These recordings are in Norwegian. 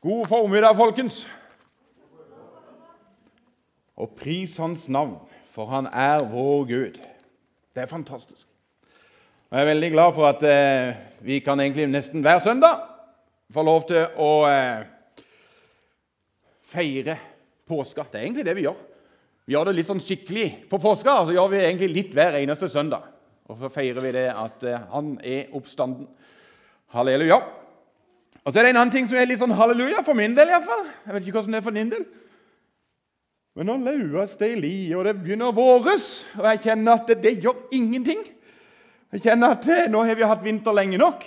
God formiddag, folkens. Og pris Hans navn, for Han er vår Gud. Det er fantastisk. Og Jeg er veldig glad for at eh, vi kan egentlig nesten hver søndag få lov til å eh, feire påska. Det er egentlig det vi gjør. Vi gjør det litt sånn skikkelig på påska, og så gjør vi egentlig litt hver eneste søndag. Og så feirer vi det at eh, Han er oppstanden. Halleluja. Og så er det en annen ting som er litt sånn halleluja for min del. i hvert fall. Jeg vet ikke hvordan det er for din del. Men nå laues det i li, og det begynner å våres, og jeg kjenner at det, det gjør ingenting. Jeg kjenner at eh, nå har vi hatt vinter lenge nok.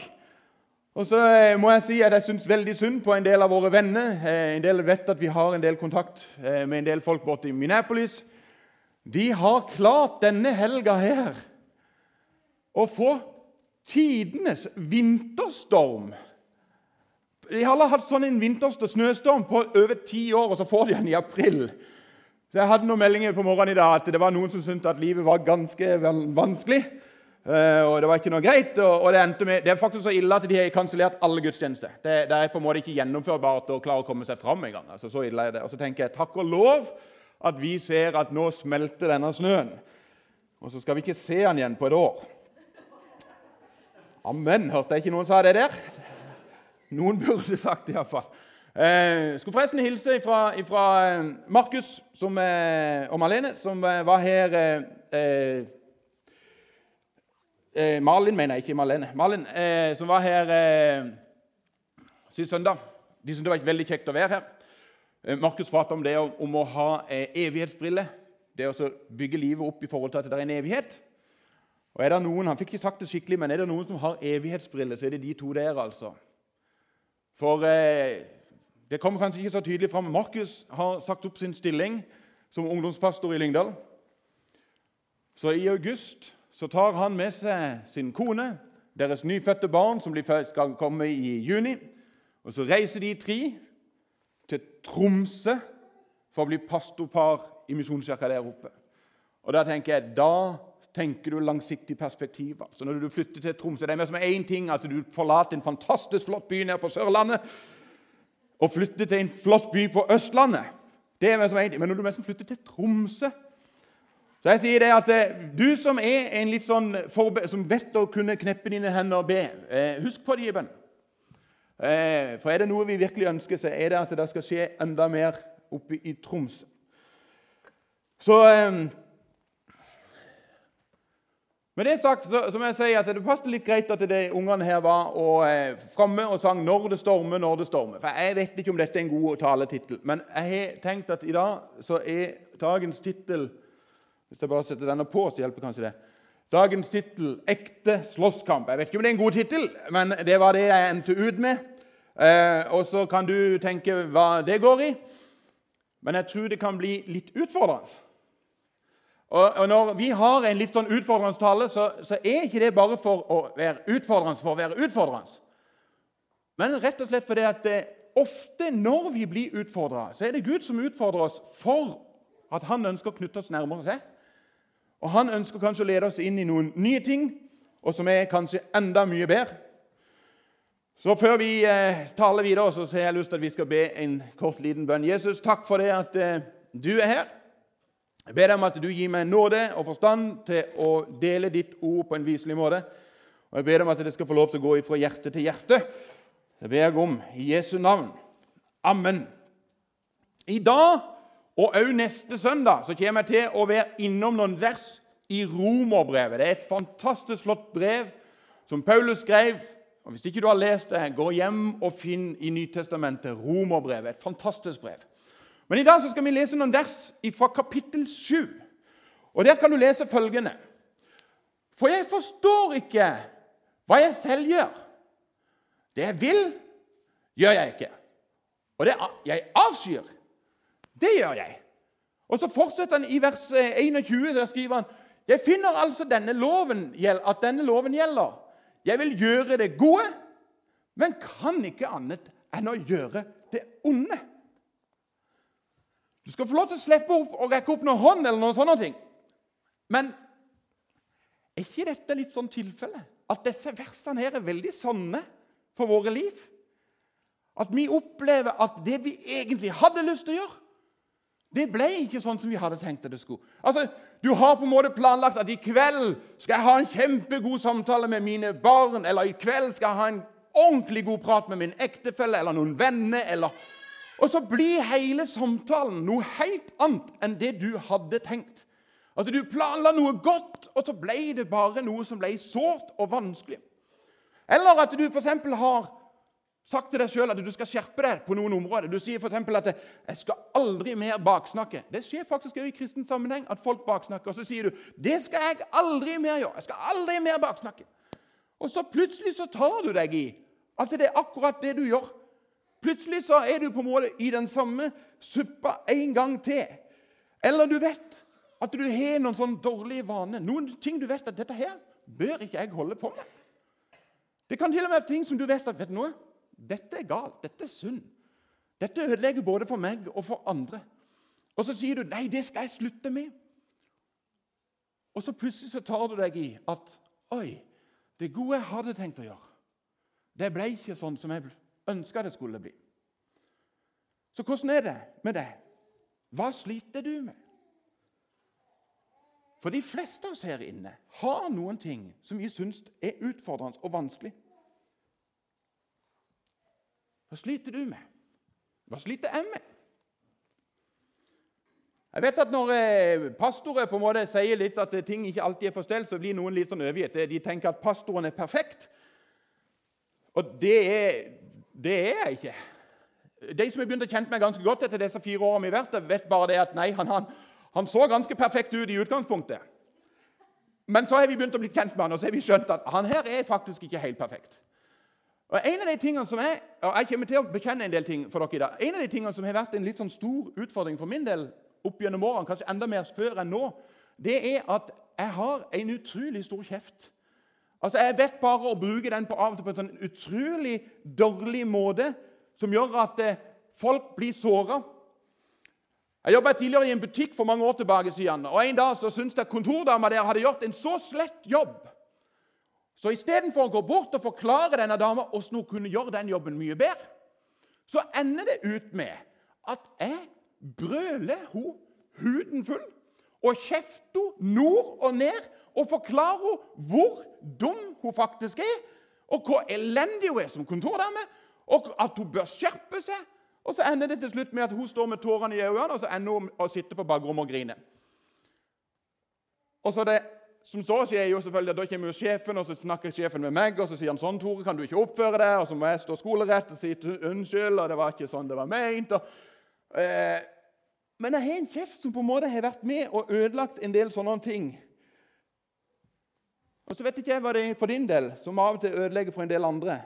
Og så eh, må jeg si at jeg syns veldig synd på en del av våre venner. Eh, En del vet at vi har en del kontakt med en del folk borte i Minneapolis. De har klart denne helga her å få tidenes vinterstorm. De har alle hatt sånn en vinterste snøstorm på over ti år, og så får de den i april. Så Jeg hadde noen meldinger på morgenen i dag at det var noen som syntes at livet var ganske vanskelig. eh, og det var ikke noe greit. Og, det, endte med, det er faktisk så ille at de har kansellert alle gudstjenester. Det, det er på en måte ikke gjennomførbart å klare å komme seg fram engang. Altså, så ille er det. Og så tenker jeg takk og lov at vi ser at nå smelter denne snøen. Og så skal vi ikke se den igjen på et år. Amen. Hørte jeg ikke noen sa det der? Noen burde sagt det iallfall. Eh, skulle forresten hilse fra, fra Markus eh, og Malene, som eh, var her eh, eh, Malin, mener jeg, ikke Malene. Malin, eh, som var her eh, sist søndag. De syntes det var veldig kjekt å være her. Eh, Markus pratet om det om, å ha eh, evighetsbriller. Det å bygge livet opp i forhold til at det er en evighet. Og er det noen, Han fikk ikke sagt det skikkelig, men er det noen som har evighetsbriller, så er det de to der. altså. For eh, det kommer kanskje ikke så tydelig fram. Markus har sagt opp sin stilling som ungdomspastor i Lyngdal. Så i august så tar han med seg sin kone, deres nyfødte barn, som skal komme i juni. Og så reiser de tre til Tromsø for å bli pastorpar i Misjonskirka der oppe. Og Da tenker jeg, da tenker du langsiktig perspektiv. Altså når du flytter til Tromsø, Det er mer som én ting. altså Du forlater en fantastisk flott by nede på Sørlandet og flytter til en flott by på Østlandet. Det er mer som en ting. Men når du mest flytter til Tromsø så jeg sier det at eh, Du som er en litt sånn forbe som vet å kunne kneppe dine hender og be, eh, husk på det i bønn. Eh, for er det noe vi virkelig ønsker, så er det at det skal skje enda mer oppe i Tromsø. Så eh, Med det sagt så, som jeg sier, at det passet litt greit at de ungene her var og, eh, framme og sang 'Når det stormer, når det stormer'. For Jeg vet ikke om dette er en god taletittel, men jeg har tenkt at i dag så er dagens tittel Hvis jeg bare setter denne på, så hjelper kanskje det. Dagens tittel 'Ekte slåsskamp'. Jeg vet ikke om det er en god tittel, men det var det jeg endte ut med. Eh, og så kan du tenke hva det går i. Men jeg tror det kan bli litt utfordrende. Og, og Når vi har en litt sånn utfordrende tale, så, så er ikke det bare for å være utfordrende for å være utfordrende. Men rett og slett fordi at det, ofte når vi blir utfordra, så er det Gud som utfordrer oss for at han ønsker å knytte oss nærmere seg. Og han ønsker kanskje å lede oss inn i noen nye ting, og som er kanskje enda mye bedre. Så før vi eh, taler videre, så har jeg lyst til at vi skal be en kort, liten bønn. Jesus, takk for det at eh, du er her. Jeg ber deg om at du gir meg nåde og forstand til å dele ditt ord på en viselig måte. Og jeg ber deg om at det skal få lov til å gå fra hjerte til hjerte. Det ber jeg om i Jesu navn. Amen. I dag og òg neste søndag så kommer jeg til å være innom noen vers i Romerbrevet. Det er et fantastisk flott brev som Paulus skrev. Og Hvis ikke du har lest det, gå hjem og finn i Nytestamentet Romerbrevet. Et fantastisk brev. Men i dag skal vi lese noen vers fra kapittel 7. Og Der kan du lese følgende. For jeg forstår ikke hva jeg selv gjør. Det jeg vil, gjør jeg ikke. Og det jeg avskyr, det gjør jeg. Og Så fortsetter han i vers 21. Der skriver han Jeg finner altså denne loven, at denne loven gjelder. Jeg vil gjøre det gode, men kan ikke annet enn å gjøre det onde. Du skal få lov til å slippe opp og rekke opp noen hånd eller noen sånne ting. Men er ikke dette litt sånn tilfelle? At disse versene her er veldig sanne for våre liv? At vi opplever at det vi egentlig hadde lyst til å gjøre, det ble ikke sånn som vi hadde tenkt det skulle. Altså, Du har på en måte planlagt at i kveld skal jeg ha en kjempegod samtale med mine barn, eller i kveld skal jeg ha en ordentlig god prat med min ektefelle eller noen venner. eller... Og så blir hele samtalen noe helt annet enn det du hadde tenkt. Altså, Du planla noe godt, og så ble det bare noe som ble sårt og vanskelig. Eller at du f.eks. har sagt til deg sjøl at du skal skjerpe deg på noen områder. Du sier f.eks. at 'jeg skal aldri mer baksnakke'. Det skjer faktisk også i kristen sammenheng at folk baksnakker. Og så sier du 'det skal jeg aldri mer gjøre'. Jeg skal aldri mer baksnakke. Og så plutselig så tar du deg i at det er akkurat det du gjør. Plutselig så er du på en måte i den samme suppa en gang til. Eller du vet at du har noen sånn dårlige vaner. Noen ting du vet at 'dette her bør ikke jeg holde på med'. Det kan til og med være ting som du vet at vet du noe, dette er galt, dette er synd. Dette ødelegger både for meg og for andre. Og så sier du 'nei, det skal jeg slutte med'. Og så plutselig så tar du deg i at 'oi, det gode jeg hadde tenkt å gjøre', det ble ikke sånn som jeg ønska det skulle bli. Så hvordan er det med det? Hva sliter du med? For de fleste av oss her inne har noen ting som vi syns er utfordrende og vanskelig. Hva sliter du med? Hva sliter jeg med? Jeg vet at Når eh, pastorer på en måte sier litt at ting ikke alltid er på stell, så blir noen litt sånn overgitt. De tenker at pastoren er perfekt. Og det er, det er jeg ikke. De som har begynt å kjenne meg ganske godt etter disse fire årene vi har vært vet bare det at nei, han, han, han, så ganske perfekt ut i utgangspunktet. Men så har vi begynt å bli kjent med han, og så har vi skjønt at han her er faktisk ikke helt perfekt. Og en av de tingene som er, og jeg kommer til å bekjenne en del ting for dere i dag, en av de tingene som har vært en litt sånn stor utfordring for min del opp gjennom årene, kanskje enda mer før enn nå, det er at jeg har en utrolig stor kjeft. Altså, Jeg vet bare å bruke den på av og til på en sånn utrolig dårlig måte som gjør at eh, folk blir såra. Jeg jobbet tidligere i en butikk for mange år tilbake, siden, og en dag så syntes jeg kontordama der hadde gjort en så slett jobb så istedenfor å gå bort og forklare denne dama hvordan hun kunne gjøre den jobben mye bedre, så ender det ut med at jeg brøler hun huden full og kjefter nord og ned og forklarer henne hvor dum hun faktisk er, og hvor elendig hun er som kontordame, og at hun bør skjerpe seg. Og så ender det til slutt med at hun står med tårene i øynene og så ender hun å sitte på bakrommet og grine. Og så det som så jeg jo selvfølgelig, Da kommer jo sjefen, og så snakker sjefen med meg, og så sier han sånn, Tore, kan du ikke oppføre deg? Og så må jeg stå skolerett og si unnskyld, og det var ikke sånn det var ment. Og, eh, men jeg har en kjeft som på en måte har vært med og ødelagt en del sånne ting. Og så vet ikke jeg hva det er for din del, som av og til ødelegger for en del andre.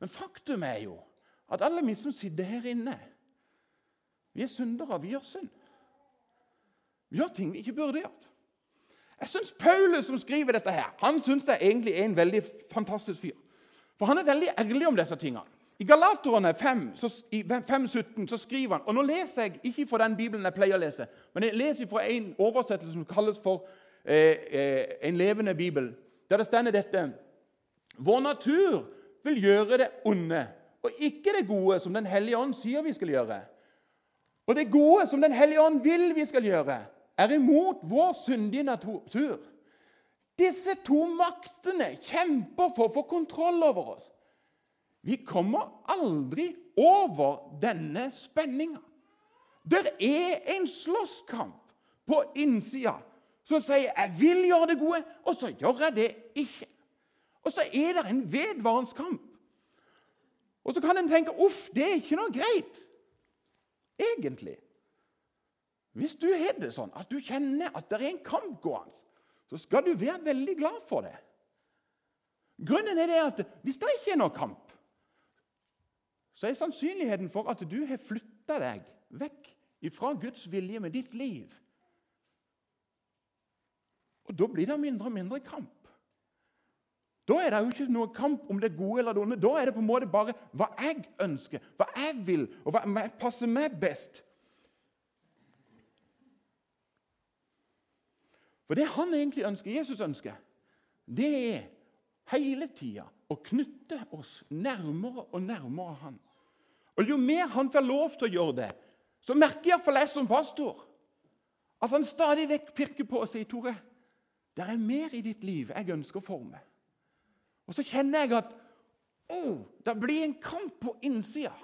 Men faktum er jo at alle vi som sitter her inne, vi er syndere. Vi gjør synd. Vi gjør ting vi ikke burde gjort. Jeg syns Paulus, som skriver dette, her, han synes det egentlig er en veldig fantastisk fyr. For han er veldig ærlig om disse tingene. I Galaterne 5, 17 så skriver han Og nå leser jeg ikke fra den bibelen jeg pleier å lese, men jeg leser fra en oversettelse som kalles for eh, eh, En levende bibel, der det stender dette Vår natur vil gjøre det onde, og ikke det gode som Den hellige ånd sier vi skal gjøre. Og det gode som Den hellige ånd vil vi skal gjøre, er imot vår syndige natur. Disse to maktene kjemper for å få kontroll over oss. Vi kommer aldri over denne spenninga. Det er en slåsskamp på innsida som sier 'jeg vil gjøre det gode', og så gjør jeg det ikke. Og så er det en vedvarende kamp. Og så kan en tenke 'uff, det er ikke noe greit', egentlig. Hvis du har det sånn at du kjenner at det er en kamp gående, så skal du være veldig glad for det. Grunnen er det at hvis det ikke er noen kamp, så er sannsynligheten for at du har flytta deg vekk fra Guds vilje med ditt liv. Og Da blir det mindre og mindre kamp. Da er det jo ikke noe kamp om det gode eller det onde. Da er det på en måte bare hva jeg ønsker, hva jeg vil, og hva passer meg best. For det han egentlig ønsker, Jesus ønsker, det er hele tida å knytte oss nærmere og nærmere han. Og Jo mer han får lov til å gjøre det, så merker iallfall jeg som pastor at han stadig vekk pirker på og sier Tore, det er mer i ditt liv jeg ønsker å forme. Og så kjenner jeg at oh, det blir en kamp på innsida.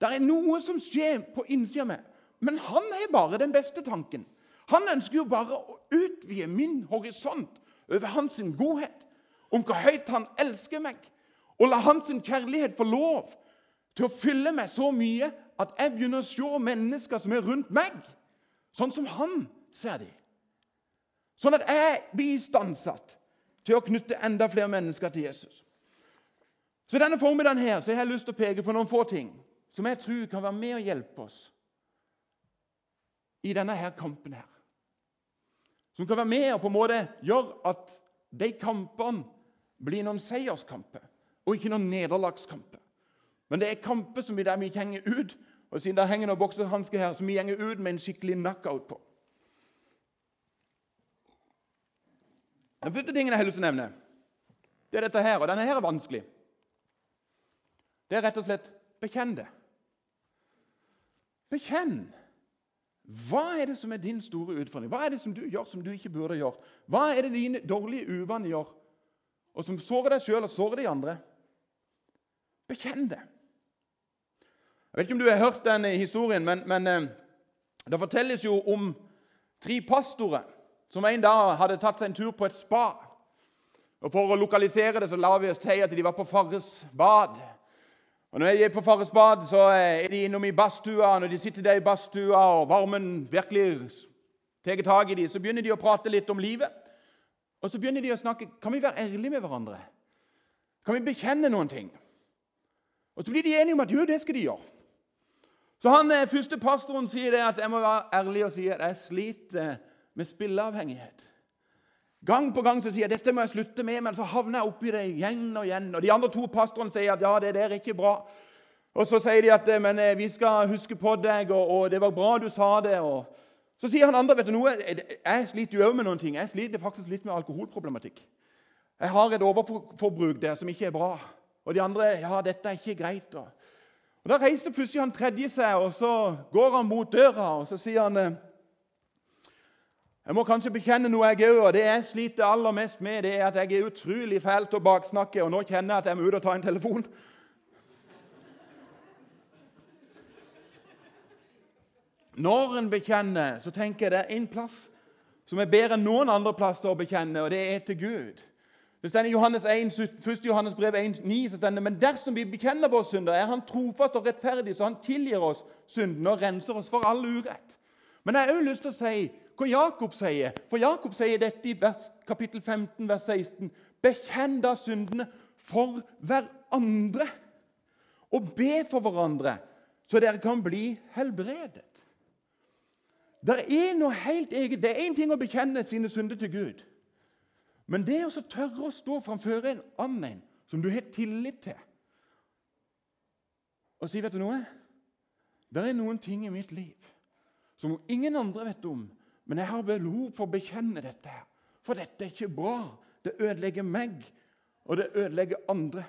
Det er noe som skjer på innsida meg. Men han er bare den beste tanken. Han ønsker jo bare å utvide min horisont over hans godhet, om hvor høyt han elsker meg, og la hans kjærlighet få lov til å fylle meg så mye at jeg begynner å se mennesker som er rundt meg, sånn som han ser dem. Sånn at jeg blir istandsatt til å knytte enda flere mennesker til Jesus. Så denne formiddagen her, så har jeg lyst til å peke på noen få ting som jeg tror kan være med og hjelpe oss i denne her kampen her. Som kan være med og på en måte gjøre at de kampene blir noen seierskamper og ikke noen nederlagskamper. Men det er kamper som vi der vi henger ut, og siden det henger noen boksehansker her, som vi henger ut med en skikkelig knockout på. Den første tingen jeg har lyst til å nevne, det er dette her, og denne her er vanskelig. Det er rett og slett bekjenn det. Bekjenn. Hva er det som er din store utfordring? Hva er det som du gjør som du ikke burde gjort? Hva er det dine dårlige uvaner gjør, og som sårer deg sjøl og sårer de andre? Bekjenn det. Jeg vet ikke om du har hørt den historien, men, men eh, det fortelles jo om tre pastorer som en dag hadde tatt seg en tur på et spa. Og For å lokalisere det så la vi oss til at de var på Farres bad. Og Når de er på Farres bad, så er de innom i badstua. Når de sitter der i badstua og varmen virkelig tar tak i dem, så begynner de å prate litt om livet. Og så begynner de å snakke Kan vi være ærlige med hverandre? Kan vi bekjenne noen ting? Og Så blir de enige om at jo, det skal de gjøre. Så han eh, første pastoren sier det at jeg må være ærlig og si at jeg sliter med spilleavhengighet. Gang på gang så sier jeg dette må jeg slutte med, men så havner jeg oppi det igjen og igjen. Og De andre to pastorene sier at ja, det der er ikke bra. Og Så sier de at men eh, vi skal huske på deg, og, og det var bra du sa det. og Så sier han andre vet du noe, jeg sliter jo òg med noen ting. Jeg sliter faktisk litt med alkoholproblematikk. Jeg har et overforbruk der som ikke er bra. Og de andre ja, dette er ikke greit. Og, og Da reiser plutselig han tredje seg, og så går han mot døra og så sier han, eh, jeg må kanskje bekjenne noe jeg òg, det jeg sliter aller mest med, det er at jeg er utrolig fæl til å baksnakke, og nå kjenner jeg at jeg må ut og ta en telefon. Når en bekjenner, så tenker jeg det er én plass som er bedre enn noen andre plasser å bekjenne, og det er til Gud. Det står i Johannes 1, 1. Johannes brev 1, 9, så stender, Men dersom vi bekjenner våre synder, er Han trofast og rettferdig, så Han tilgir oss synden og renser oss for all urett. Men jeg har òg lyst til å si hva Jakob sier. For Jakob sier dette i vers, kapittel 15, vers 16. Bekjenn da syndene for hverandre, og be for hverandre, så dere kan bli helbredet. Det er noe helt eget. Det er én ting å bekjenne sine synder til Gud. Men det å tørre å stå framfor en annen som du har tillit til, og si vet du noe? Det er noen ting i mitt liv som ingen andre vet om, men jeg har behov for å bekjenne dette. her. For dette er ikke bra. Det ødelegger meg, og det ødelegger andre.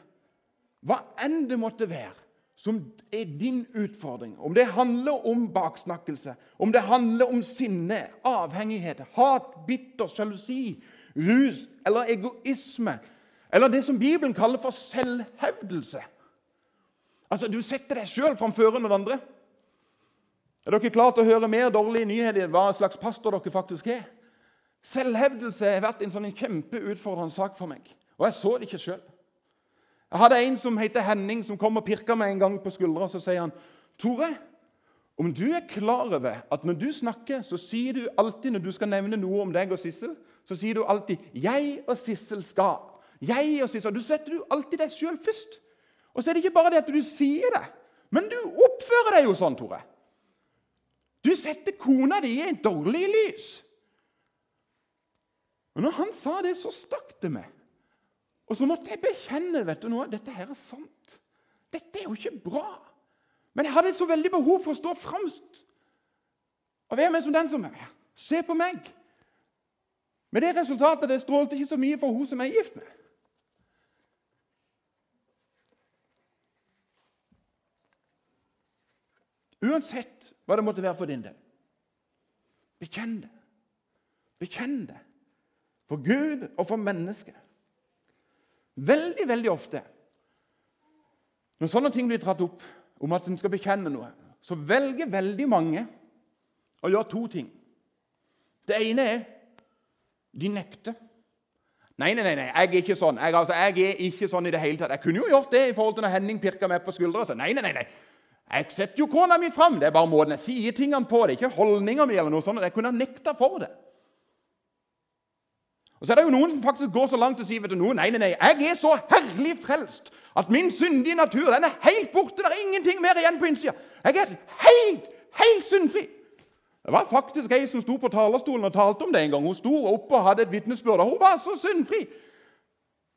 Hva enn det måtte være som er din utfordring, om det handler om baksnakkelse, om det handler om sinne, avhengighet, hat, bitter, sjalusi, rus eller egoisme, eller det som Bibelen kaller for selvhevdelse Altså, Du setter deg sjøl framfor noen andre. Er dere klare til å høre mer dårlige nyheter hva slags pastor dere faktisk er? Selvhevdelse har vært en sånn kjempeutfordrende sak for meg. Og jeg så det ikke sjøl. Jeg hadde en som heter Henning, som kom og pirka meg en gang på skuldra. Så sier han, 'Tore, om du er klar over at når du snakker, så sier du alltid når du skal nevne noe om deg og Sissel, så sier du alltid 'jeg og Sissel skal'. Jeg og Sissel. Du setter du alltid deg sjøl først. Og så er det ikke bare det at du sier det, men du oppfører deg jo sånn, Tore. Du setter kona di i en dårlig lys. Og når han sa det, så stakk det meg. Og så måtte jeg bekjenne vet du noe, dette her er sant. Dette er jo ikke bra. Men jeg hadde så veldig behov for å stå fremst og være med som den som er. Se på meg. Med det resultatet det strålte ikke så mye for hun som jeg er gift med. Uansett hva det måtte være for din del. Bekjenn det. Bekjenn det. For Gud og for mennesket. Veldig, veldig ofte når sånne ting blir dratt opp om at en skal bekjenne noe, så velger veldig mange å gjøre to ting. Det ene er de nekter. Nei, nei, nei, nei, jeg er ikke sånn. Jeg, altså, jeg, er ikke sånn i det hele tatt. Jeg kunne jo gjort det i forhold til når Henning pirka meg på skuldra og sa nei, nei, nei, nei. Jeg setter jo kona mi fram. Det er bare måten jeg sier tingene på. Det er ikke holdninga mi. eller noe sånt. Jeg kunne ha nekta for det. Og så er det jo Noen som faktisk går så langt og sier vet du noe, nei, nei, nei, jeg er så herlig frelst at min syndige natur den er helt borte. Det er ingenting mer igjen på innsida. Jeg er helt, helt syndfri. Det var faktisk ei som sto på talerstolen og talte om det en gang. Hun sto oppe og hadde et vitnesbyrd, og hun var så syndfri.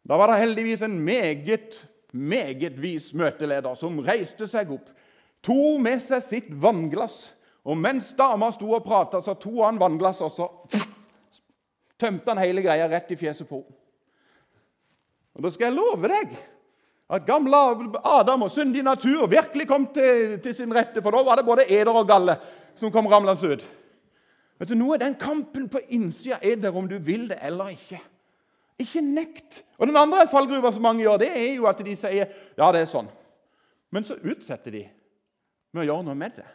Da var det heldigvis en meget, meget vis møteleder som reiste seg opp, tok med seg sitt vannglass, og mens dama sto og prata, så tok han vannglasset, og så tømte han hele greia rett i fjeset på henne. Og da skal jeg love deg at gamle Adam og syndig natur virkelig kom til, til, sin rette, for da var det både eder og galle som kom ramlende ut. Vet du, Nå er den kampen på innsida er der om du vil det eller ikke. Ikke nekt. Og Den andre fallgruva som mange gjør, det er jo at de sier ja, det er sånn. Men så utsetter de med å gjøre noe med det.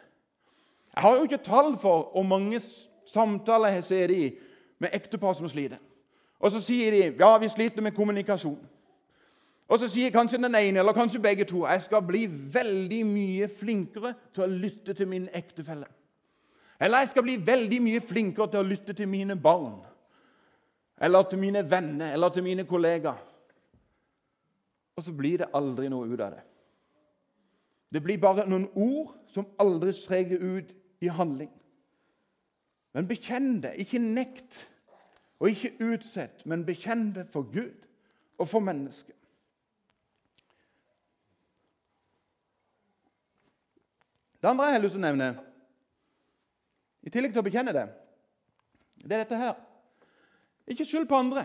Jeg har jo ikke tall for hvor mange samtaler jeg ser i med ektepar som sliter. Og så sier de ja, vi sliter med kommunikasjon. Og så sier kanskje den ene eller kanskje begge to jeg skal bli veldig mye flinkere til å lytte til min ektefelle. Eller jeg skal bli veldig mye flinkere til å lytte til mine barn. Eller til mine venner eller til mine kollegaer. Og så blir det aldri noe ut av det. Det blir bare noen ord som aldri streker ut i handling. Men bekjenn det. Ikke nekt. Og ikke utsett, men bekjenn det for Gud og for mennesket. Det andre jeg har lyst til å nevne, i tillegg til å bekjenne det, det er dette her. Ikke skyld på andre.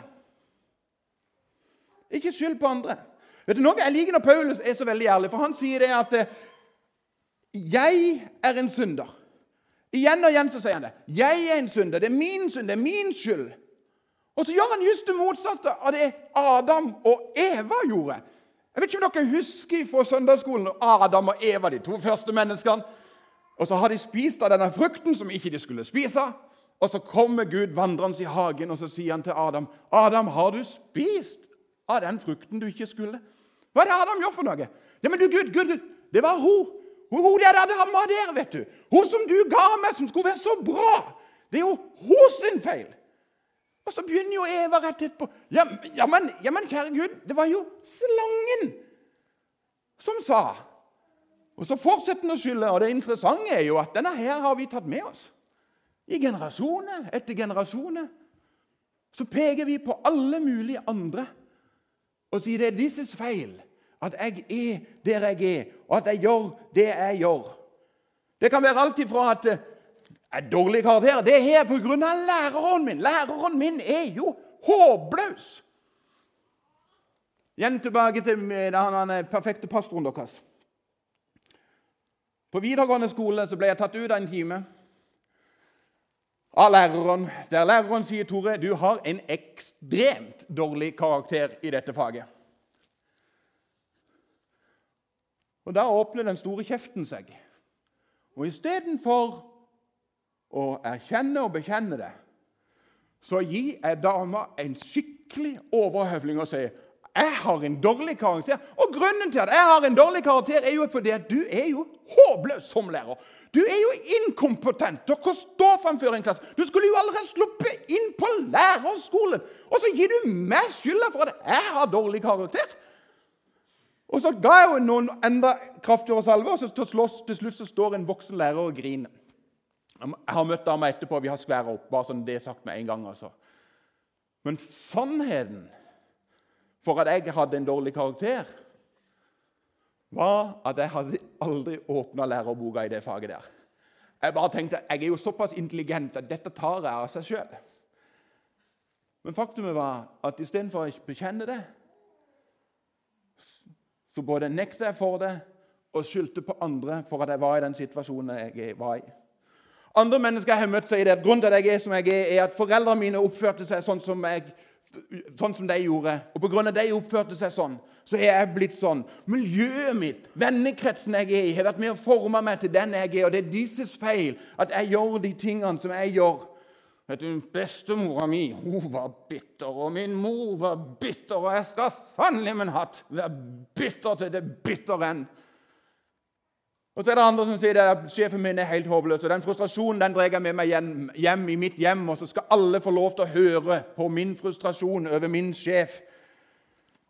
Ikke skyld på andre. Vet du noe? Jeg liker når Paulus er så veldig ærlig, for han sier det at eh, 'Jeg er en synder'. Igjen og igjen så sier han det. 'Jeg er en synder. Det er min synd. Det er min skyld.' Og så gjør han just det motsatte av det Adam og Eva gjorde. Jeg vet ikke om dere husker fra søndagsskolen Adam og Eva, de to første menneskene. Og så har de spist av denne frukten som ikke de skulle spise. Og så kommer Gud vandrende i hagen og så sier han til Adam, 'Adam, har du spist av den frukten du ikke skulle?' Hva er det Adam gjør for noe? Ja, men du, Gud, Gud, Gud, det var hun. Hun, hun der dama der, vet du. Hun som du ga meg, som skulle være så bra. Det er jo hun sin feil. Og så begynner jo Eva rett etterpå. Ja, ja, men, ja, men kjære Gud, det var jo slangen som sa Og så fortsetter den å skylde. Og det interessante er jo at denne her har vi tatt med oss. I generasjoner etter generasjoner så peker vi på alle mulige andre og sier det er disses feil at jeg er der jeg er, og at jeg gjør det jeg gjør. Det kan være alt ifra at er dårlig karakter. Det er pga. læreren min. Læreren min er jo håpløs. Igjen tilbake til den perfekte pastoren deres. På videregående skole ble jeg tatt ut av en time av læreren, der læreren sier Tore, du har en ekstremt dårlig karakter i dette faget. Og Da åpner den store kjeften seg. Og istedenfor å erkjenne og bekjenne det, så gir jeg dama en skikkelig overhøvling og sier jeg har en dårlig karakter. Og grunnen til at jeg har en dårlig karakter, er jo fordi at du er jo håpløs som lærer. Du er jo inkompetent til å stå framfor en klasse. Du skulle jo allerede sluppet inn på lærerskolen. Og så gir du meg skylda for at jeg har dårlig karakter. Og så ga jeg jo noen enda kraftigere salver, og så til slutt så står en voksen lærer og griner. Jeg har møtt dama etterpå, vi har skværa opp. bare sånn det er sagt med en gang. altså. Men sannheten for at jeg hadde en dårlig karakter, var at jeg hadde aldri åpna lærerboka i det faget der. Jeg bare tenkte jeg er jo såpass intelligent at dette tar jeg av seg sjøl. Men faktumet var at istedenfor å bekjenne det, så både nekta jeg for det og skyldte på andre for at jeg var i den situasjonen jeg var i. Andre mennesker jeg har møtt, sier det at grunnen til at jeg er som jeg er, er at foreldrene mine oppførte seg sånn som, jeg, sånn som de gjorde. Og pga. at de oppførte seg sånn, så er jeg blitt sånn. Miljøet mitt, vennekretsen jeg er i, har vært med å forme meg til den jeg er. Og det er deres feil at jeg gjør de tingene som jeg gjør. Vet du, Bestemora mi hun var bitter, og min mor var bitter. Og jeg skal sannelig min hatt være bitter til det bitter enn. Og så er det andre som sier at sjefen min er helt håpløs. og Den frustrasjonen den drar jeg med meg hjem, hjem, i mitt hjem, og så skal alle få lov til å høre på min frustrasjon over min sjef.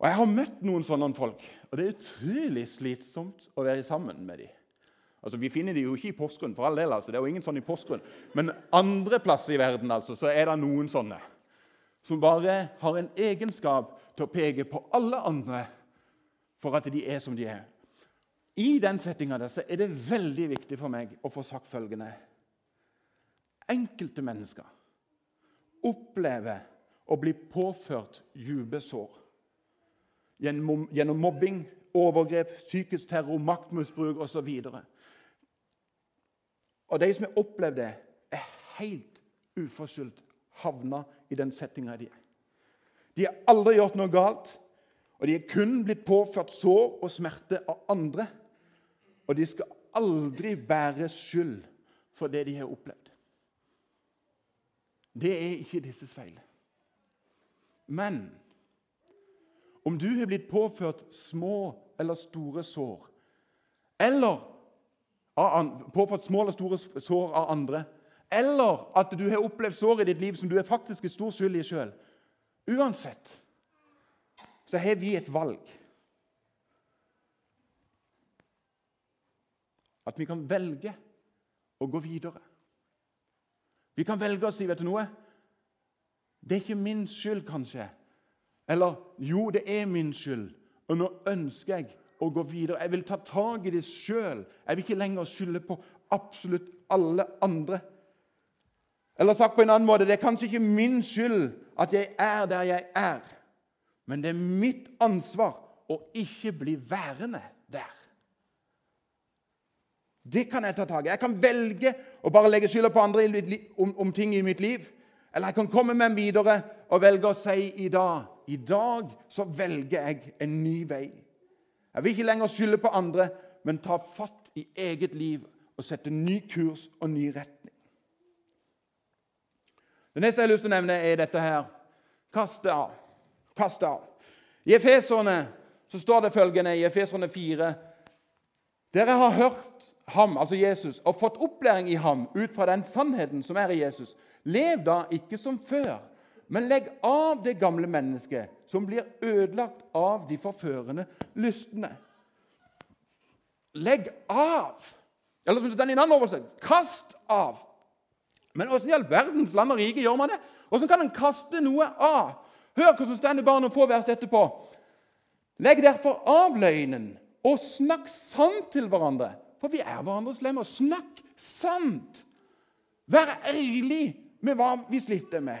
Og Jeg har møtt noen sånne folk, og det er utrolig slitsomt å være sammen med dem. Altså, Vi finner dem jo ikke i Porsgrunn, for all del, altså. det er jo ingen sånn i Porsgrunn. Men andre plasser i verden altså, så er det noen sånne som bare har en egenskap til å peke på alle andre for at de er som de er. I den settinga er det veldig viktig for meg å få sagt følgende Enkelte mennesker opplever å bli påført dype sår gjennom, gjennom mobbing, overgrep, psykisk terror, maktmisbruk osv. Og, og de som har opplevd det, er helt uforskyldt havna i den settinga de er. De har aldri gjort noe galt, og de er kun blitt påført sår og smerte av andre. Og de skal aldri bære skyld for det de har opplevd. Det er ikke disses feil. Men om du har blitt påført små eller store sår, eller påført små eller store sår av andre, eller at du har opplevd sår i ditt liv som du er faktisk er stor skyld i sjøl Uansett så har vi et valg. At vi kan velge å gå videre. Vi kan velge å si vet du noe? Det er ikke min skyld, kanskje. Eller jo, det er min skyld, og nå ønsker jeg å gå videre. Jeg vil ta tak i det sjøl. Jeg vil ikke lenger skylde på absolutt alle andre. Eller sagt på en annen måte det er kanskje ikke min skyld at jeg er der jeg er, men det er mitt ansvar å ikke bli værende der. Det kan jeg ta tak i. Jeg kan velge å bare legge skylda på andre om, ting i mitt liv. Eller jeg kan komme meg videre og velge å si i dag i dag så velger jeg en ny vei. Jeg vil ikke lenger skylde på andre, men ta fatt i eget liv og sette ny kurs og ny retning. Det neste jeg har lyst til å nevne, er dette her. Kast det av. Kast det av. I Efeserne så står det følgende i Efeserne 4.: Dere har hørt ham, altså Jesus, og fått opplæring i ham ut fra den sannheten som er i Jesus. Lev da ikke som før, men legg av det gamle mennesket, som blir ødelagt av de forførende lystne. Legg av! Eller som den i en annen oversettelse kast av. Men åssen i all verdens land og rike gjør man det? Åssen kan en kaste noe av? Hør hvordan står bare noen få vers etterpå. Legg derfor av løgnen og snakk sant til hverandre for vi er hverandres lemmer. Snakk sant! Vær ærlig med hva vi sliter med.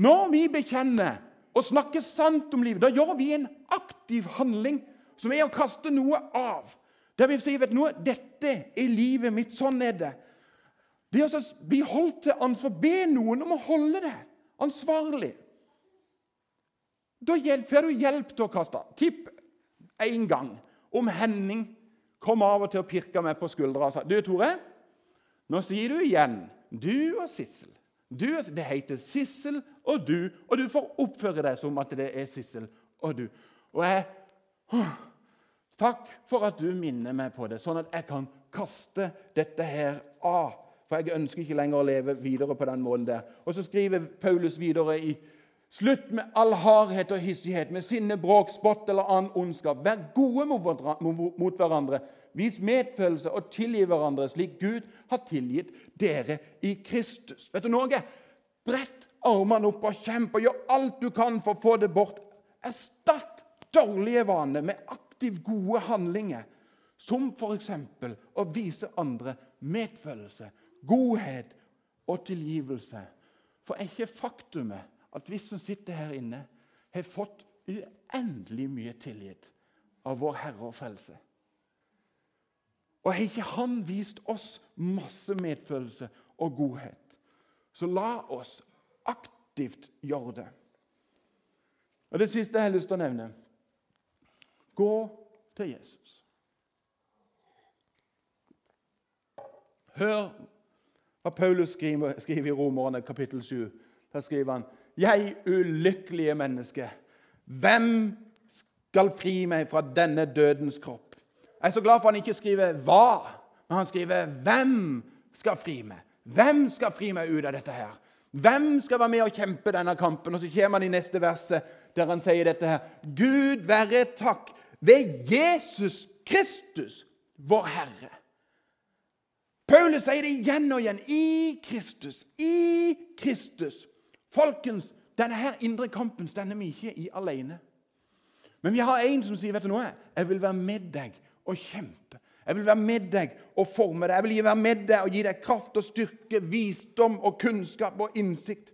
Når vi bekjenner og snakker sant om livet, da gjør vi en aktiv handling som er å kaste noe av. Der vi sier vet du noe, 'Dette er livet mitt. Sånn er det.' Det å bli holdt til ansvar. Be noen om å holde det ansvarlig. Da får du hjelp til å kaste. Tipp én gang om Henning kom av og til og pirka meg på skuldra og sa du, Tore, nå sier du igjen du og Sissel. Du, det heter Sissel og du, og du får oppføre deg som at det er Sissel og du. Og jeg Takk for at du minner meg på det, sånn at jeg kan kaste dette her av. For jeg ønsker ikke lenger å leve videre på den måten der. Og så skriver Paulus videre i Slutt med all hardhet og hissighet, med sinne, bråk, spott eller annen ondskap. Vær gode mot hverandre. Vis medfølelse og tilgi hverandre, slik Gud har tilgitt dere i Kristus. Vet du noe? Brett armene opp og kjemp og gjør alt du kan for å få det bort. Erstatt dårlige vaner med aktivt gode handlinger, som f.eks. å vise andre medfølelse, godhet og tilgivelse. For er ikke faktumet at vi som sitter her inne, har fått uendelig mye tilgitt av vår Herre og Frelse. Og har ikke Han vist oss masse medfølelse og godhet, så la oss aktivt gjøre det. Og Det siste jeg har lyst til å nevne gå til Jesus. Hør hva Paulus skriver, skriver i Romerne kapittel 7. Der skriver han Jeg ulykkelige menneske, hvem skal fri meg fra denne dødens kropp? Jeg er så glad for han ikke skriver 'hva', men han skriver 'hvem skal fri meg'? Hvem skal fri meg ut av dette her? Hvem skal være med og kjempe denne kampen? Og så kommer han i neste verset, der han sier dette her. Gud være takk ved Jesus Kristus, vår Herre. Paulus sier det igjen og igjen. I Kristus. I Kristus. Folkens, denne her indre kampen stender vi ikke i alene. Men vi har en som sier vet du noe? Jeg vil være med deg og kjempe. Jeg vil være med deg og forme deg. Jeg vil være med deg og gi deg kraft og styrke, visdom og kunnskap og innsikt.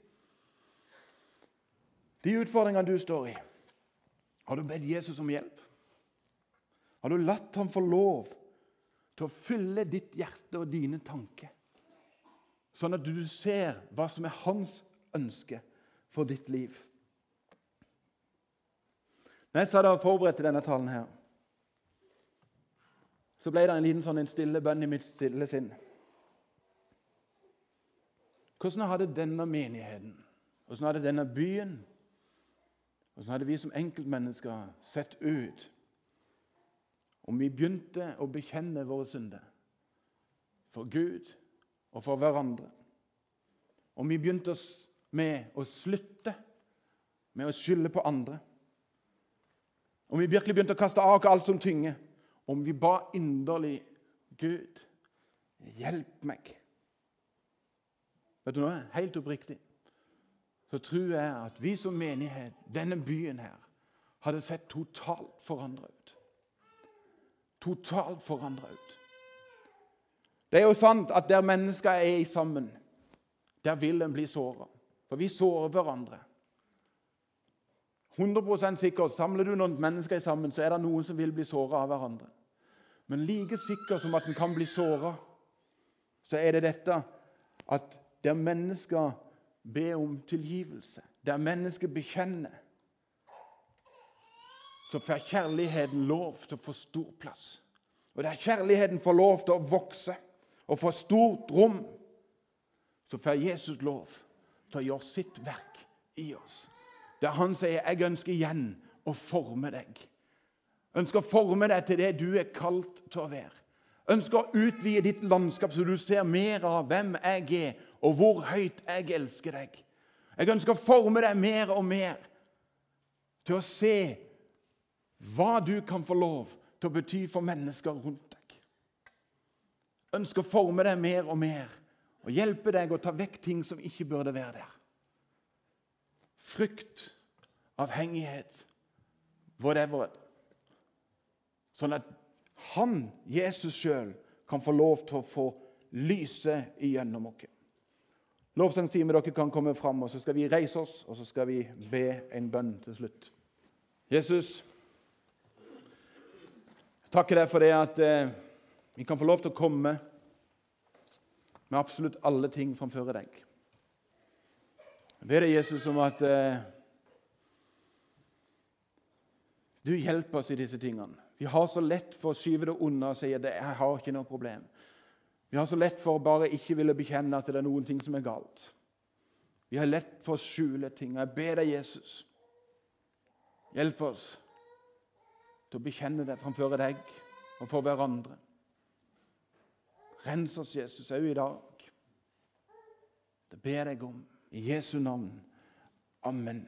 De utfordringene du står i, har du bedt Jesus om hjelp? Har du latt ham få lov til å fylle ditt hjerte og dine tanker? Sånn at du ser hva som er hans ønske for ditt liv. Når jeg satt og forberedte denne talen her, så ble det en liten sånn en stille bønn i mitt stille sinn. Hvordan hadde denne menigheten, hvordan hadde denne byen, hvordan hadde vi som enkeltmennesker sett ut om vi begynte å bekjenne våre synder for Gud og for hverandre? Om vi begynte med å slutte med å skylde på andre? Om vi virkelig begynte å kaste av oss alt som tynger? om vi ba inderlig Gud, hjelp meg. Vet du noe? Helt oppriktig så tror jeg at vi som menighet, denne byen her, hadde sett totalt forandra ut. Totalt forandra ut. Det er jo sant at der mennesker er sammen, der vil en bli såra. For vi sårer hverandre. 100 sikkert, Samler du noen mennesker sammen, så er det noen som vil bli såra av hverandre. Men like sikker som at en kan bli såra, så er det dette at der mennesker ber om tilgivelse, der mennesker bekjenner, så får kjærligheten lov til å få stor plass. Og der kjærligheten får lov til å vokse og få stort rom, så får Jesus lov til å gjøre sitt verk i oss. Der han sier 'Jeg ønsker igjen å forme deg' ønsker å forme deg til det du er kalt til å være. Ønsker å utvide ditt landskap så du ser mer av hvem jeg er, og hvor høyt jeg elsker deg. Jeg ønsker å forme deg mer og mer til å se hva du kan få lov til å bety for mennesker rundt deg. Ønsker å forme deg mer og mer og hjelpe deg å ta vekk ting som ikke burde være der. Frykt, avhengighet, whatever. Sånn at han, Jesus sjøl, kan få lov til å få lyse igjennom oss. Lovsangstime, dere kan komme fram, og så skal vi reise oss og så skal vi be en bønn til slutt. Jesus, jeg takker deg for det at eh, vi kan få lov til å komme med absolutt alle ting framfor deg. Jeg ber deg, Jesus, om at eh, du hjelper oss i disse tingene. Vi har så lett for å skyve det unna og si at 'jeg har ikke noe problem'. Vi har så lett for å bare ikke ville bekjenne at det er noen ting som er galt. Vi har lett for å skjule ting. Jeg ber deg, Jesus, hjelp oss til å bekjenne det framfor deg og for hverandre. Rens oss, Jesus, òg i dag. Det ber jeg om i Jesu navn. Amen.